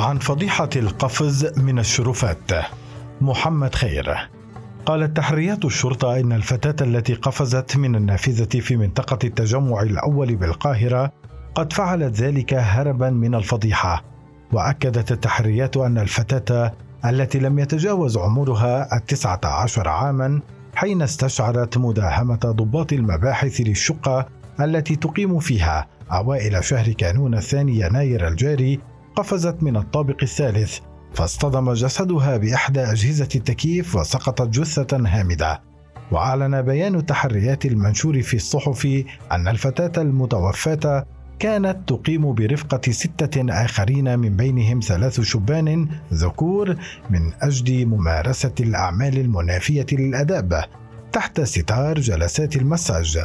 عن فضيحة القفز من الشرفات. محمد خير. قالت تحريات الشرطة إن الفتاة التي قفزت من النافذة في منطقة التجمع الأول بالقاهرة قد فعلت ذلك هربا من الفضيحة. وأكدت التحريات أن الفتاة التي لم يتجاوز عمرها التسعة عشر عاما حين استشعرت مداهمة ضباط المباحث للشقة التي تقيم فيها أوائل شهر كانون الثاني يناير الجاري قفزت من الطابق الثالث فاصطدم جسدها بإحدى أجهزة التكييف وسقطت جثة هامدة. وأعلن بيان التحريات المنشور في الصحف أن الفتاة المتوفاة كانت تقيم برفقة ستة آخرين من بينهم ثلاث شبان ذكور من أجل ممارسة الأعمال المنافية للأداب تحت ستار جلسات المساج.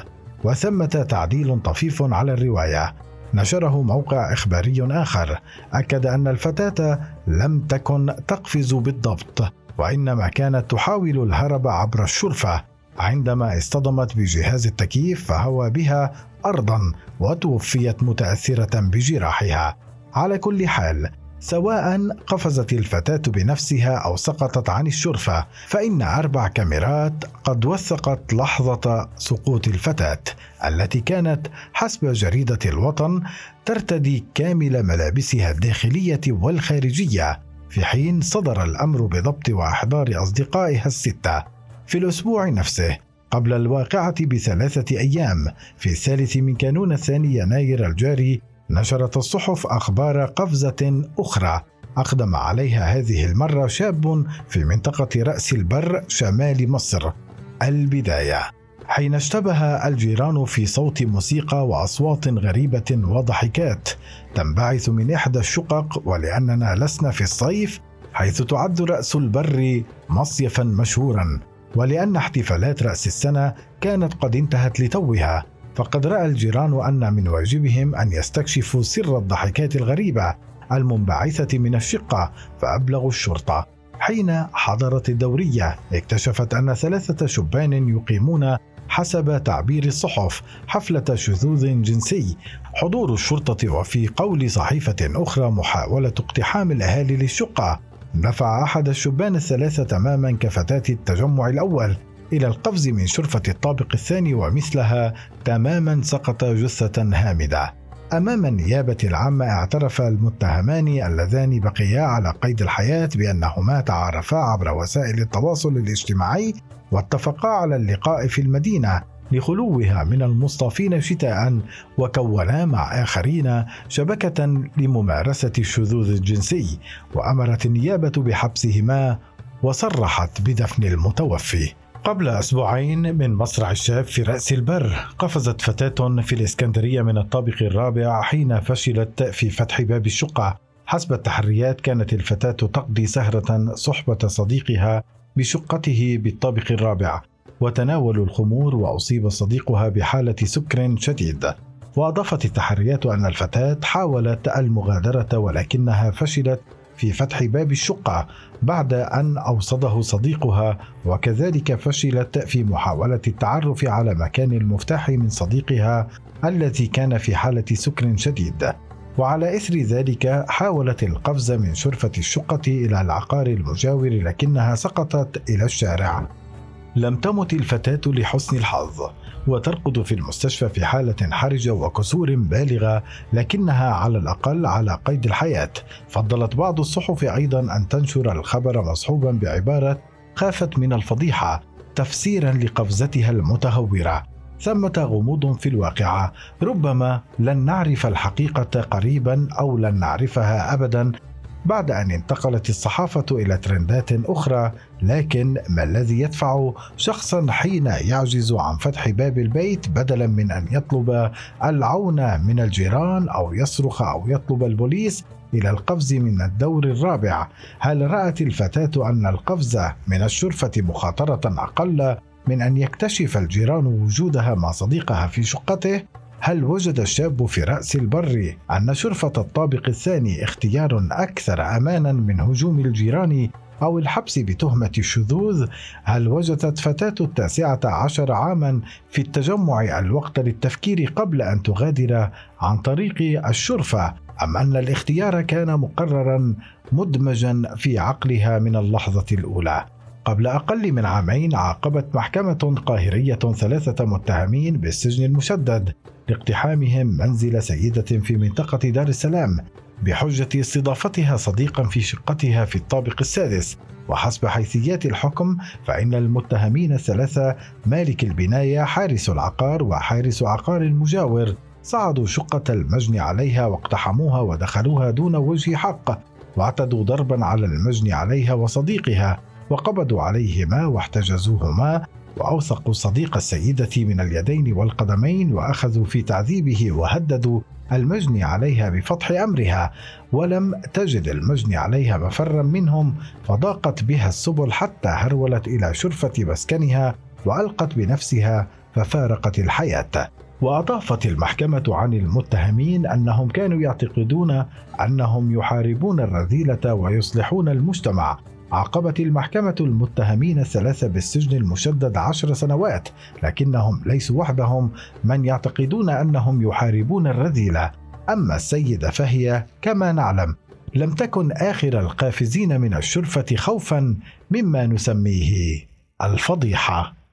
وثمة تعديل طفيف على الرواية. نشره موقع إخباري آخر. أكد أن الفتاة لم تكن تقفز بالضبط وإنما كانت تحاول الهرب عبر الشرفة. عندما اصطدمت بجهاز التكييف فهوى بها أرضا وتوفيت متأثرة بجراحها. على كل حال سواء قفزت الفتاة بنفسها أو سقطت عن الشرفة فإن أربع كاميرات قد وثقت لحظة سقوط الفتاة التي كانت حسب جريدة الوطن ترتدي كامل ملابسها الداخلية والخارجية في حين صدر الأمر بضبط وإحضار أصدقائها الستة في الأسبوع نفسه قبل الواقعة بثلاثة أيام في الثالث من كانون الثاني يناير الجاري نشرت الصحف أخبار قفزة أخرى. أقدم عليها هذه المرة شاب في منطقة رأس البر شمال مصر. البداية. حين اشتبه الجيران في صوت موسيقى وأصوات غريبة وضحكات تنبعث من إحدى الشقق ولأننا لسنا في الصيف حيث تعد رأس البر مصيفا مشهورا ولأن احتفالات رأس السنة كانت قد انتهت لتوها. فقد رأى الجيران أن من واجبهم أن يستكشفوا سر الضحكات الغريبة المنبعثة من الشقة فأبلغوا الشرطة. حين حضرت الدورية اكتشفت أن ثلاثة شبان يقيمون حسب تعبير الصحف حفلة شذوذ جنسي. حضور الشرطة وفي قول صحيفة أخرى محاولة اقتحام الأهالي للشقة. دفع أحد الشبان الثلاثة تماما كفتاة التجمع الأول. إلى القفز من شرفة الطابق الثاني ومثلها تماما سقط جثة هامدة. أمام النيابة العامة اعترف المتهمان اللذان بقيا على قيد الحياة بأنهما تعارفا عبر وسائل التواصل الاجتماعي واتفقا على اللقاء في المدينة لخلوها من المصطافين شتاء وكونا مع آخرين شبكة لممارسة الشذوذ الجنسي وأمرت النيابة بحبسهما وصرحت بدفن المتوفي قبل أسبوعين من مصرع الشاب في رأس البر قفزت فتاة في الإسكندرية من الطابق الرابع حين فشلت في فتح باب الشقة. حسب التحريات كانت الفتاة تقضي سهرة صحبة صديقها بشقته بالطابق الرابع. وتناولوا الخمور وأصيب صديقها بحالة سكر شديد. وأضافت التحريات أن الفتاة حاولت المغادرة ولكنها فشلت في فتح باب الشقة بعد أن أوصده صديقها وكذلك فشلت في محاولة التعرف على مكان المفتاح من صديقها الذي كان في حالة سكر شديد. وعلى إثر ذلك حاولت القفز من شرفة الشقة إلى العقار المجاور لكنها سقطت إلى الشارع. لم تمت الفتاة لحسن الحظ وترقد في المستشفى في حالة حرجة وكسور بالغة لكنها على الأقل على قيد الحياة. فضلت بعض الصحف أيضا أن تنشر الخبر مصحوبا بعبارة خافت من الفضيحة تفسيرا لقفزتها المتهورة. ثمة غموض في الواقعة ربما لن نعرف الحقيقة قريبا أو لن نعرفها أبدا بعد أن انتقلت الصحافة إلى ترندات أخرى لكن ما الذي يدفع شخصا حين يعجز عن فتح باب البيت بدلا من أن يطلب العون من الجيران أو يصرخ أو يطلب البوليس إلى القفز من الدور الرابع؟ هل رأت الفتاة أن القفز من الشرفة مخاطرة أقل من أن يكتشف الجيران وجودها مع صديقها في شقته؟ هل وجد الشاب في رأس البر أن شرفة الطابق الثاني اختيار أكثر أمانا من هجوم الجيران أو الحبس بتهمة الشذوذ؟ هل وجدت فتاة التاسعة عشر عاما في التجمع الوقت للتفكير قبل أن تغادر عن طريق الشرفة أم أن الاختيار كان مقررا مدمجا في عقلها من اللحظة الأولى؟ قبل أقل من عامين عاقبت محكمة قاهرية ثلاثة متهمين بالسجن المشدد لاقتحامهم منزل سيدة في منطقة دار السلام بحجة استضافتها صديقا في شقتها في الطابق السادس. وحسب حيثيات الحكم فإن المتهمين الثلاثة مالك البناية حارس العقار وحارس عقار المجاور صعدوا شقة المجني عليها واقتحموها ودخلوها دون وجه حق واعتدوا ضربا على المجني عليها وصديقها. وقبضوا عليهما واحتجزوهما وأوثقوا صديق السيدة من اليدين والقدمين وأخذوا في تعذيبه وهددوا المجني عليها بفتح أمرها ولم تجد المجني عليها مفرا منهم فضاقت بها السبل حتى هرولت إلى شرفة مسكنها وألقت بنفسها ففارقت الحياة. وأضافت المحكمة عن المتهمين أنهم كانوا يعتقدون أنهم يحاربون الرذيلة ويصلحون المجتمع. عاقبت المحكمة المتهمين الثلاثة بالسجن المشدد عشر سنوات لكنهم ليسوا وحدهم. من يعتقدون أنهم يحاربون الرذيلة. أما السيدة فهي كما نعلم. لم تكن آخر القافزين من الشرفة خوفا مما نسميه الفضيحة.